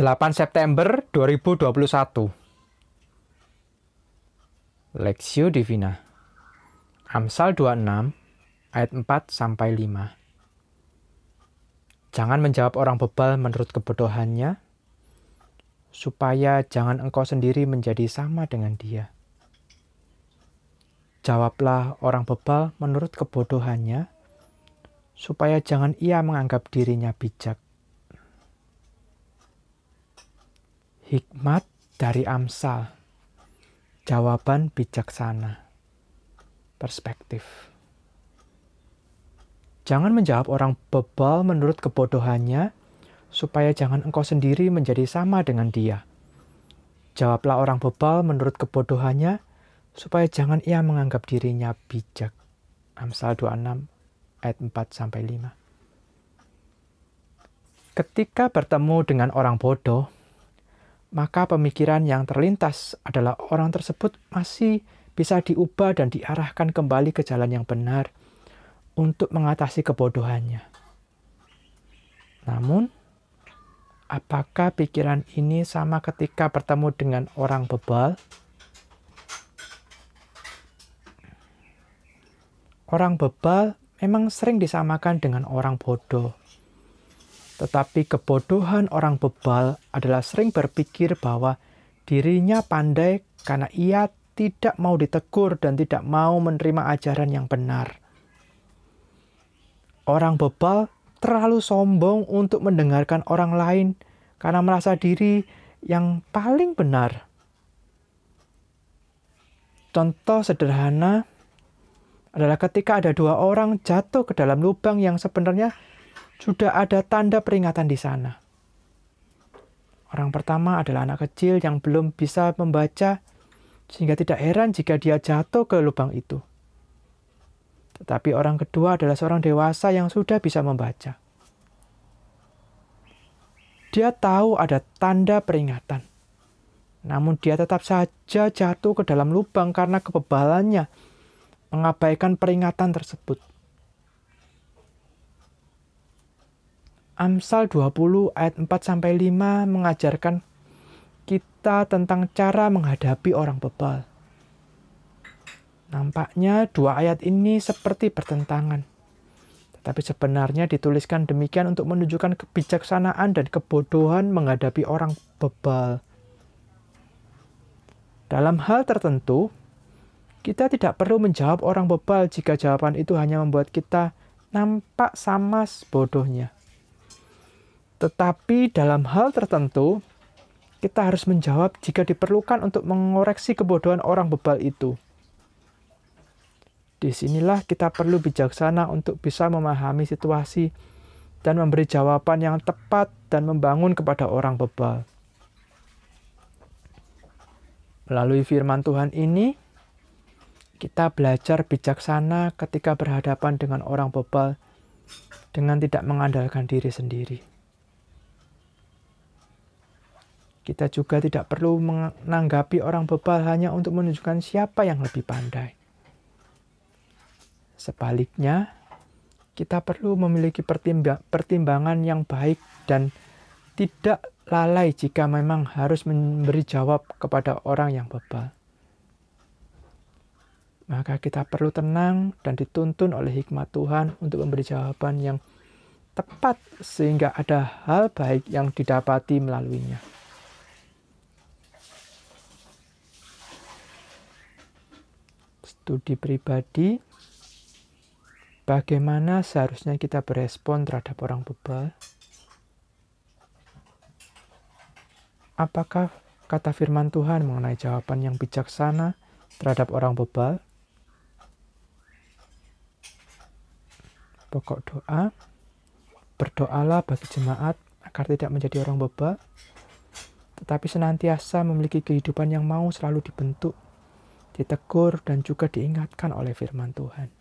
8 September 2021 Lexio Divina Amsal 26 ayat 4 sampai 5 Jangan menjawab orang bebal menurut kebodohannya supaya jangan engkau sendiri menjadi sama dengan dia. Jawablah orang bebal menurut kebodohannya supaya jangan ia menganggap dirinya bijak. Hikmat dari Amsal. Jawaban bijaksana. Perspektif. Jangan menjawab orang bebal menurut kebodohannya, supaya jangan engkau sendiri menjadi sama dengan dia. Jawablah orang bebal menurut kebodohannya, supaya jangan ia menganggap dirinya bijak. Amsal 26 ayat 4 sampai 5. Ketika bertemu dengan orang bodoh, maka pemikiran yang terlintas adalah orang tersebut masih bisa diubah dan diarahkan kembali ke jalan yang benar untuk mengatasi kebodohannya. Namun, apakah pikiran ini sama ketika bertemu dengan orang bebal? Orang bebal memang sering disamakan dengan orang bodoh. Tetapi kebodohan orang bebal adalah sering berpikir bahwa dirinya pandai karena ia tidak mau ditegur dan tidak mau menerima ajaran yang benar. Orang bebal terlalu sombong untuk mendengarkan orang lain karena merasa diri yang paling benar. Contoh sederhana adalah ketika ada dua orang jatuh ke dalam lubang yang sebenarnya sudah ada tanda peringatan di sana. Orang pertama adalah anak kecil yang belum bisa membaca, sehingga tidak heran jika dia jatuh ke lubang itu. Tetapi orang kedua adalah seorang dewasa yang sudah bisa membaca. Dia tahu ada tanda peringatan, namun dia tetap saja jatuh ke dalam lubang karena kebebalannya mengabaikan peringatan tersebut. Amsal 20 ayat 4 sampai 5 mengajarkan kita tentang cara menghadapi orang bebal. Nampaknya dua ayat ini seperti bertentangan. Tetapi sebenarnya dituliskan demikian untuk menunjukkan kebijaksanaan dan kebodohan menghadapi orang bebal. Dalam hal tertentu, kita tidak perlu menjawab orang bebal jika jawaban itu hanya membuat kita nampak sama bodohnya. Tetapi dalam hal tertentu, kita harus menjawab jika diperlukan untuk mengoreksi kebodohan orang bebal itu. Di sinilah kita perlu bijaksana untuk bisa memahami situasi dan memberi jawaban yang tepat dan membangun kepada orang bebal. Melalui firman Tuhan ini, kita belajar bijaksana ketika berhadapan dengan orang bebal dengan tidak mengandalkan diri sendiri. Kita juga tidak perlu menanggapi orang bebal hanya untuk menunjukkan siapa yang lebih pandai. Sebaliknya, kita perlu memiliki pertimbangan yang baik dan tidak lalai jika memang harus memberi jawab kepada orang yang bebal. Maka kita perlu tenang dan dituntun oleh hikmat Tuhan untuk memberi jawaban yang tepat sehingga ada hal baik yang didapati melaluinya. Studi pribadi, bagaimana seharusnya kita berespon terhadap orang bebal? Apakah kata firman Tuhan mengenai jawaban yang bijaksana terhadap orang bebal? Pokok doa, berdoalah bagi jemaat agar tidak menjadi orang bebal, tetapi senantiasa memiliki kehidupan yang mau selalu dibentuk ditegur, dan juga diingatkan oleh firman Tuhan.